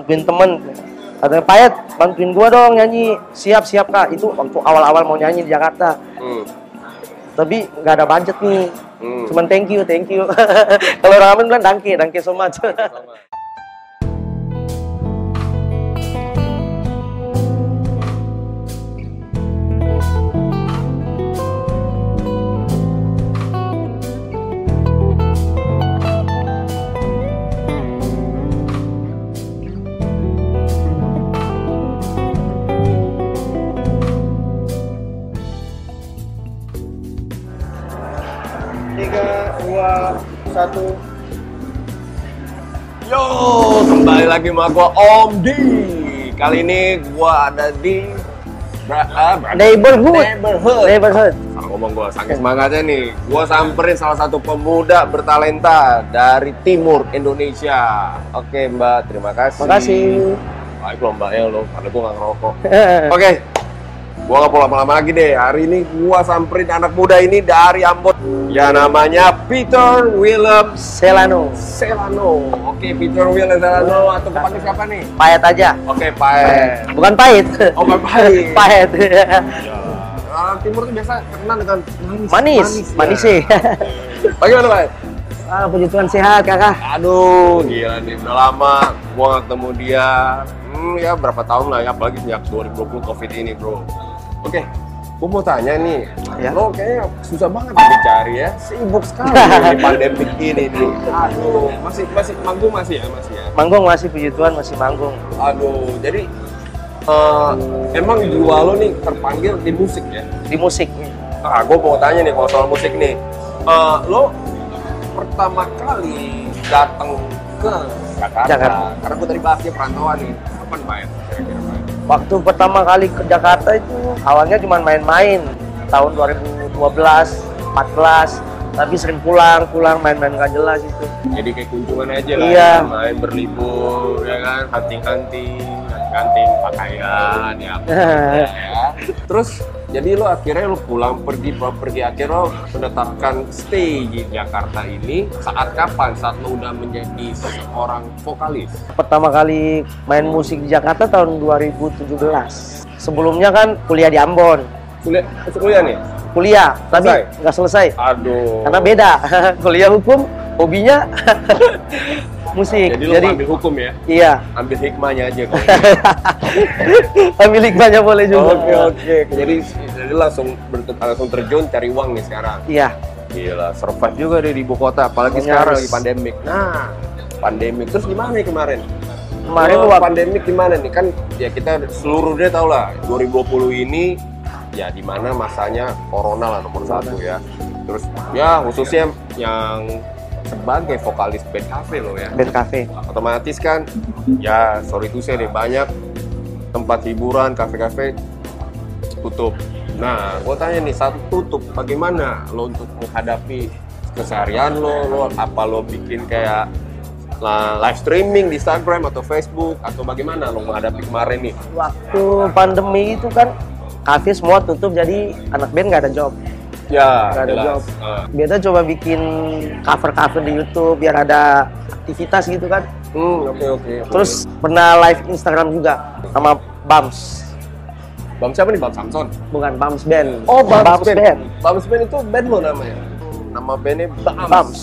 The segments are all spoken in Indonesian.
bantuin temen. Katanya payet bantuin gua dong nyanyi. Siap siap kak. Itu waktu awal-awal mau nyanyi di Jakarta. Hmm. tapi nggak ada budget nih. Hmm. cuman thank you thank you. Kalau Amin bilang dangke dangke so much dua, satu. Yo, kembali lagi sama gua Om Di. Kali ini gua ada di Bra Bra- neighborhood Neighborhood. neighborhood Salah ngomong gua, saking semangatnya nih. Gua samperin salah satu pemuda bertalenta dari timur Indonesia. Oke, Mbak, terima kasih. makasih Baik loh Mbak ya lo, karena gua nggak ngerokok. Oke, gua nggak mau lama-lama lagi deh. Hari ini gua samperin anak muda ini dari Ambon. Ya namanya Peter Willem Selano Selano. Oke, Peter Willem Selano atau kepanggil siapa nih? payet aja Oke, Pak. bukan pahit Oh, Pak Pahit. pahit Orang timur tuh biasa terkenal dengan manis. manis manis ya. sih Bagaimana, Pak? ah puji Tuhan sehat kakak Aduh, gila nih. Udah lama gua nggak ketemu dia. Hmm, ya berapa tahun lah ya, apalagi sejak 2020 Covid ini, bro. Oke, gua mau tanya nih. Ya. Lo kayaknya susah banget nih dicari ya. Sibuk sekali di pandemik ini nih. Aduh, masih masih manggung masih ya, masih ya. manggung masih puji Tuhan masih manggung Aduh, jadi eh, emang jiwa lo nih terpanggil di musik ya? di musik Ah, gue mau tanya nih kalau soal musik nih. Eh, lo pertama kali datang ke Jakarta, Jakarta. karena gue tadi bahasnya perantauan nih. Kapan main? Kira-kira main? Waktu pertama kali ke Jakarta itu awalnya cuma main-main tahun 2012, 14, tapi sering pulang, pulang main-main gak jelas itu. Jadi kayak kunjungan aja lah, Iya. ya. main berlibur, ya kan, hunting-hunting, hunting pakaian, ya. apa ya. Terus jadi lo akhirnya lo pulang pergi pulang pergi akhirnya lo menetapkan stay di Jakarta ini saat kapan? Saat lo udah menjadi seorang vokalis. Pertama kali main musik di Jakarta tahun 2017. Sebelumnya kan kuliah di Ambon, Kuliah, kuliah nih? kuliah tapi nggak selesai Aduh. karena beda. kuliah hukum, hobinya musik. Jadi lo ambil hukum ya? iya, Ambil hikmahnya aja kalau ambil hikmahnya boleh juga. Oke oke. Jadi jadi langsung langsung terjun cari uang nih sekarang. Iya, Gila, survive juga deh di ibu kota, apalagi Makanya sekarang harus- lagi pandemik. Nah, pandemik terus gimana nih kemarin? kemarin Oh, waktu pandemik gimana nih? Kan ya kita seluruh dia tahu lah 2020 ini ya di mana masanya corona lah nomor satu ya. Terus ya khususnya yang sebagai vokalis band cafe lo ya. band cafe. Otomatis kan ya sorry itu saya deh banyak tempat hiburan kafe-kafe tutup. Nah, gue tanya nih saat tutup bagaimana lo untuk menghadapi keseharian lo, lo apa lo bikin kayak lah, live streaming di Instagram atau Facebook atau bagaimana lo menghadapi kemarin nih? Waktu pandemi itu kan kafe semua tutup jadi anak band nggak ada job. Ya, Nggak ada jelas. job. Ah. Beda coba bikin cover-cover di YouTube biar ada aktivitas gitu kan. Hmm, oke oke. oke. Terus pernah live Instagram juga sama Bams. Bam siapa nih Bam Samson? Bukan Bams Band. Oh, Bams, Bams Band. Band. Bams Band itu band lo namanya? Nama bandnya Bams. Bams.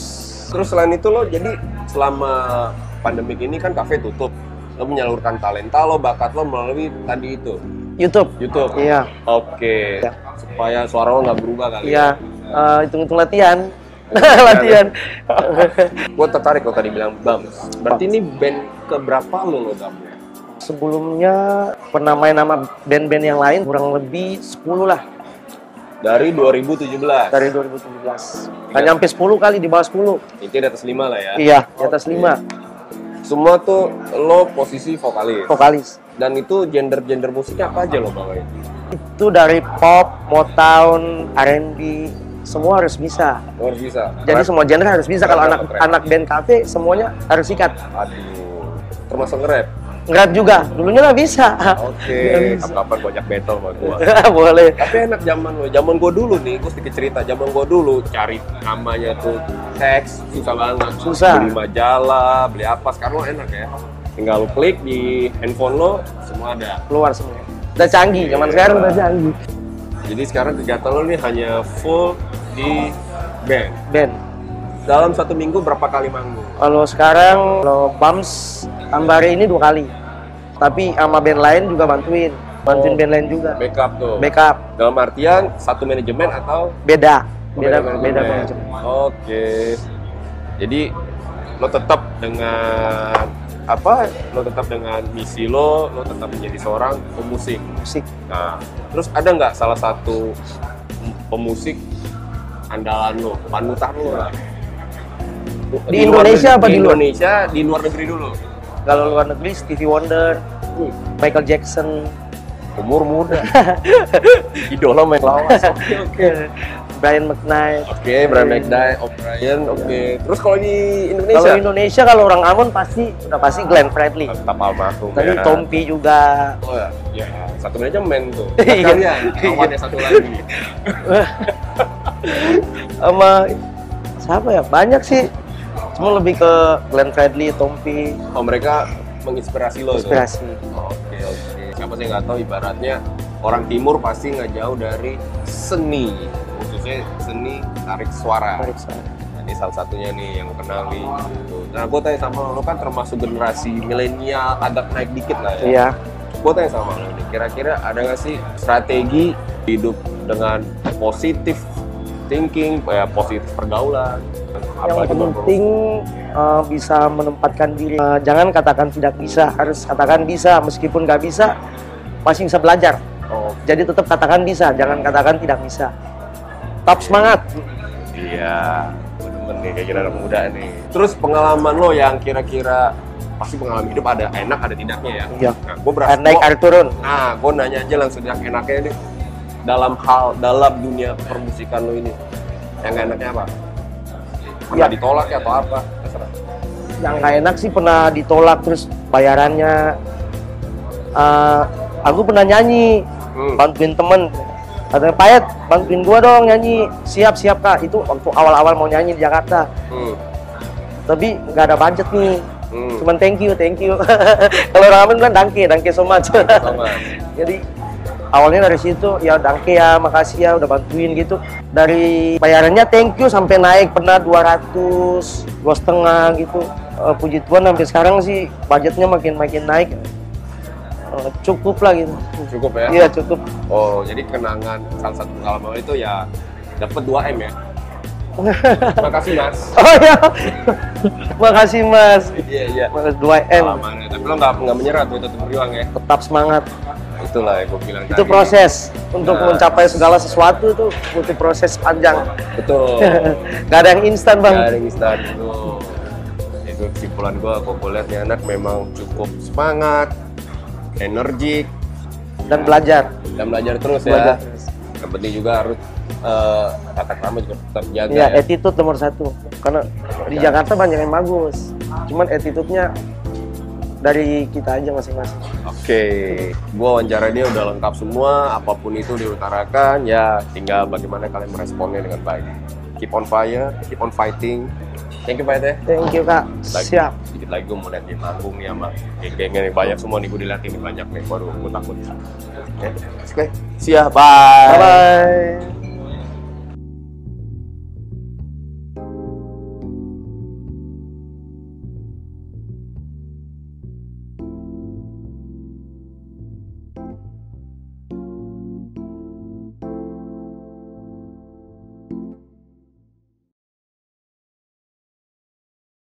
Terus selain itu lo jadi selama pandemik ini kan kafe tutup. Lo menyalurkan talenta lo, bakat lo melalui tadi itu YouTube. YouTube. Iya. Oke. Ya. Supaya suara lo nggak berubah kali. Iya. Eh, hitung-hitung latihan. latihan. Gue tertarik lo tadi bilang Bams. Berarti ini band keberapa lo lo gabung? Sebelumnya pernah main sama band-band yang lain kurang lebih 10 lah Dari 2017. dari 2017. Nggak nyampe 10 kali di bawah 10. Itu di atas 5 lah ya. Iya, di atas Oke. 5 Semua tuh lo posisi vokalis. vokalis. Dan itu gender-gender musiknya apa aja lo bawain? Itu dari pop, Motown, R&B, semua harus bisa. Lo harus bisa. Jadi Rap? semua genre harus bisa. Kalau Rap anak apa rap? anak band cafe semuanya harus sikat. Aduh, termasuk nge-rap. Ngerap juga. Dulunya nggak bisa. Oke, bisa. kapan banyak battle sama gua. Boleh. Tapi enak zaman lo, zaman gua dulu nih, gua sedikit cerita. Zaman gua dulu cari namanya tuh teks susah banget. Susah. Beli majalah, beli apa. Sekarang lo enak ya. tinggal lu klik di handphone lo semua ada keluar semua udah canggih zaman sekarang udah canggih jadi sekarang kegiatan lo ini hanya full di band band dalam satu minggu berapa kali manggung kalau sekarang kalau bums ambari ini dua kali tapi sama band lain juga bantuin. Bantuin Oh. band lain juga. Backup tuh. Backup. Dalam artian satu manajemen atau? Beda. Beda manajemen? beda manajemen. oke. Jadi lo tetap dengan apa? Lo tetap dengan misi lo lo tetap menjadi seorang pemusik. Musik. Nah, terus ada nggak salah satu pemusik andalan lo, panutan lo? Lah? Di luar Indonesia negeri- apa di di luar? Indonesia, di luar negeri dulu. Kalau luar negeri Stevie Wonder Michael Jackson umur muda. Idola main lawas. Oke, oke. Brian McKnight Oke, Brian McKnight, O'Brien, oke. Terus kalau di kalau Indonesia? Indonesia kalau orang Ambon pasti udah pasti Glenn Fredly Tetap almarhum tapi ya. Tompi juga Oh ya, ya satu manajemen tuh. Iya. Kalian, kawannya satu lagi. sama siapa ya banyak sih cuma lebih ke Glenn Fredly Tompi Oh mereka menginspirasi lo inspirasi Oke oke. Siapa sih nggak tahu ibaratnya orang timur pasti nggak jauh dari seni, khususnya seni tarik suara. Tarik suara. Nah, ini salah satunya nih yang gue kenali. Gitu. Nah, gue tanya sama lo, lo kan termasuk generasi milenial, agak naik dikit lah ya. iya Gue tanya sama lo nih, kira-kira ada nggak sih strategi hidup dengan positif thinking, ya positif pergaulan? yang penting eh, bisa menempatkan diri Eh, jangan katakan tidak bisa harus katakan bisa meskipun nggak bisa masih bisa belajar Oh, jadi tetap katakan bisa jangan katakan tidak bisa tetap semangat Iya, bener nih kayak kira anak muda nih. Terus pengalaman lo yang kira-kira pasti pengalaman hidup ada enak ada tidaknya ya. Iya. Nah, gue berasa. naik air turun Nah, gue nanya aja langsung yang enaknya nih dalam hal dalam dunia permusikan lo ini. Yang gak enaknya apa? Pernah Iya. ditolak ya atau apa? Terserah. yang nggak enak sih pernah ditolak terus bayarannya eh, aku pernah nyanyi Hmm. bantuin temen katanya Payet bantuin gua dong nyanyi siap siap kak itu waktu awal-awal mau nyanyi di Jakarta Hmm. tapi nggak ada budget nih Hmm. cuman thank you thank you kalau orang Amin bilang danke danke so much jadi awalnya dari situ ya danke ya makasih ya udah bantuin gitu dari bayarannya thank you sampai naik pernah 200 dua setengah gitu Eh, puji Tuhan sampai sekarang sih budgetnya makin makin naik Eh, cukup lah gitu Cukup ya? iya cukup Oh, jadi kenangan salah satu pengalaman itu ya dapat 2 M ya. Makasih Mas. oh ya makasih mas Iya iya. Mas 2 M. Tapi lo nggak nggak menyerah tuh tetap berjuang ya. tetap semangat Itulah yang gue bilang itu tadi. proses untuk Nah. mencapai segala sesuatu itu butuh proses panjang Betul. nggak ada yang instan bang Gak ada yang instan itu. Itu kesimpulan gue. Kok gue lihat nih anak memang cukup semangat, energik, dan belajar dan belajar terus belajar ya. terus. Yang penting juga harus eh, tata krama juga tetap jaga ya ya. attitude nomor satu karena di Jakarta banyak yang bagus cuman attitude-nya dari kita aja masing-masing Oke, gua wawancara dia udah lengkap semua, apa pun itu diutarakan, ya tinggal bagaimana kalian meresponnya dengan baik. Keep on fire, keep on fighting. Thank you Pak ya. thank you kak Lagi, siap Sedikit lagi gue mau lihat di manggung nih sama geng-gengnya nih banyak semua nih gue dilihatin nih banyak nih. Waduh, gue takut. Oke, oke. Siap, bye. bye bye